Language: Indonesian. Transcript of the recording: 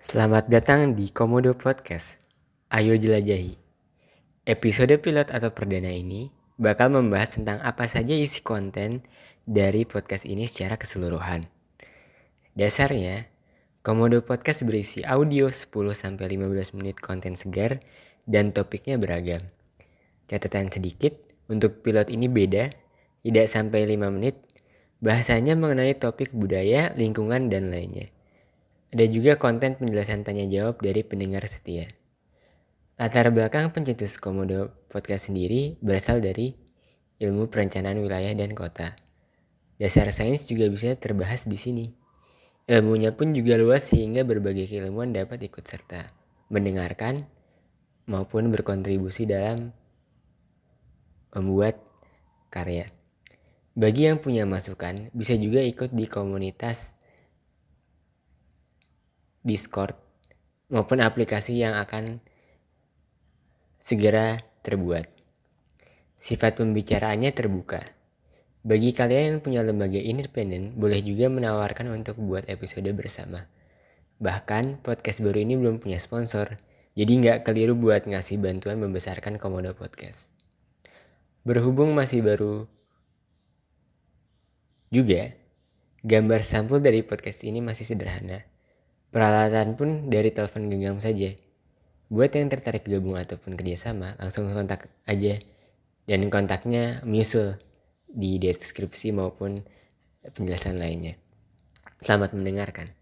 Selamat datang di Komodo Podcast. Ayo jelajahi. Episode pilot atau perdana ini bakal membahas tentang apa saja isi konten dari podcast ini secara keseluruhan. Dasarnya, Komodo Podcast berisi audio 10-15 menit konten segar dan topiknya beragam. Catatan sedikit, untuk pilot ini beda, tidak sampai 5 menit, bahasanya mengenai topik budaya, lingkungan, dan lainnya. Ada juga konten penjelasan tanya jawab dari pendengar setia. Latar belakang pencetus Komodo Podcast sendiri berasal dari ilmu perencanaan wilayah dan kota. Dasar sains juga bisa terbahas di sini. Ilmunya pun juga luas sehingga berbagai keilmuan dapat ikut serta, mendengarkan, maupun berkontribusi dalam membuat karya. Bagi yang punya masukan, bisa juga ikut di komunitas Discord maupun aplikasi yang akan segera terbuat. Sifat pembicaraannya terbuka. Bagi kalian yang punya lembaga independen, boleh juga menawarkan untuk buat episode bersama. Bahkan, podcast baru ini belum punya sponsor, jadi nggak keliru buat ngasih bantuan membesarkan Komodo Podcast. Berhubung masih baru juga, gambar sampul dari podcast ini masih sederhana. Peralatan pun dari telepon genggam saja. Buat yang tertarik gabung ataupun kerjasama, langsung kontak aja. Dan kontaknya menyusul di deskripsi maupun penjelasan lainnya. Selamat mendengarkan.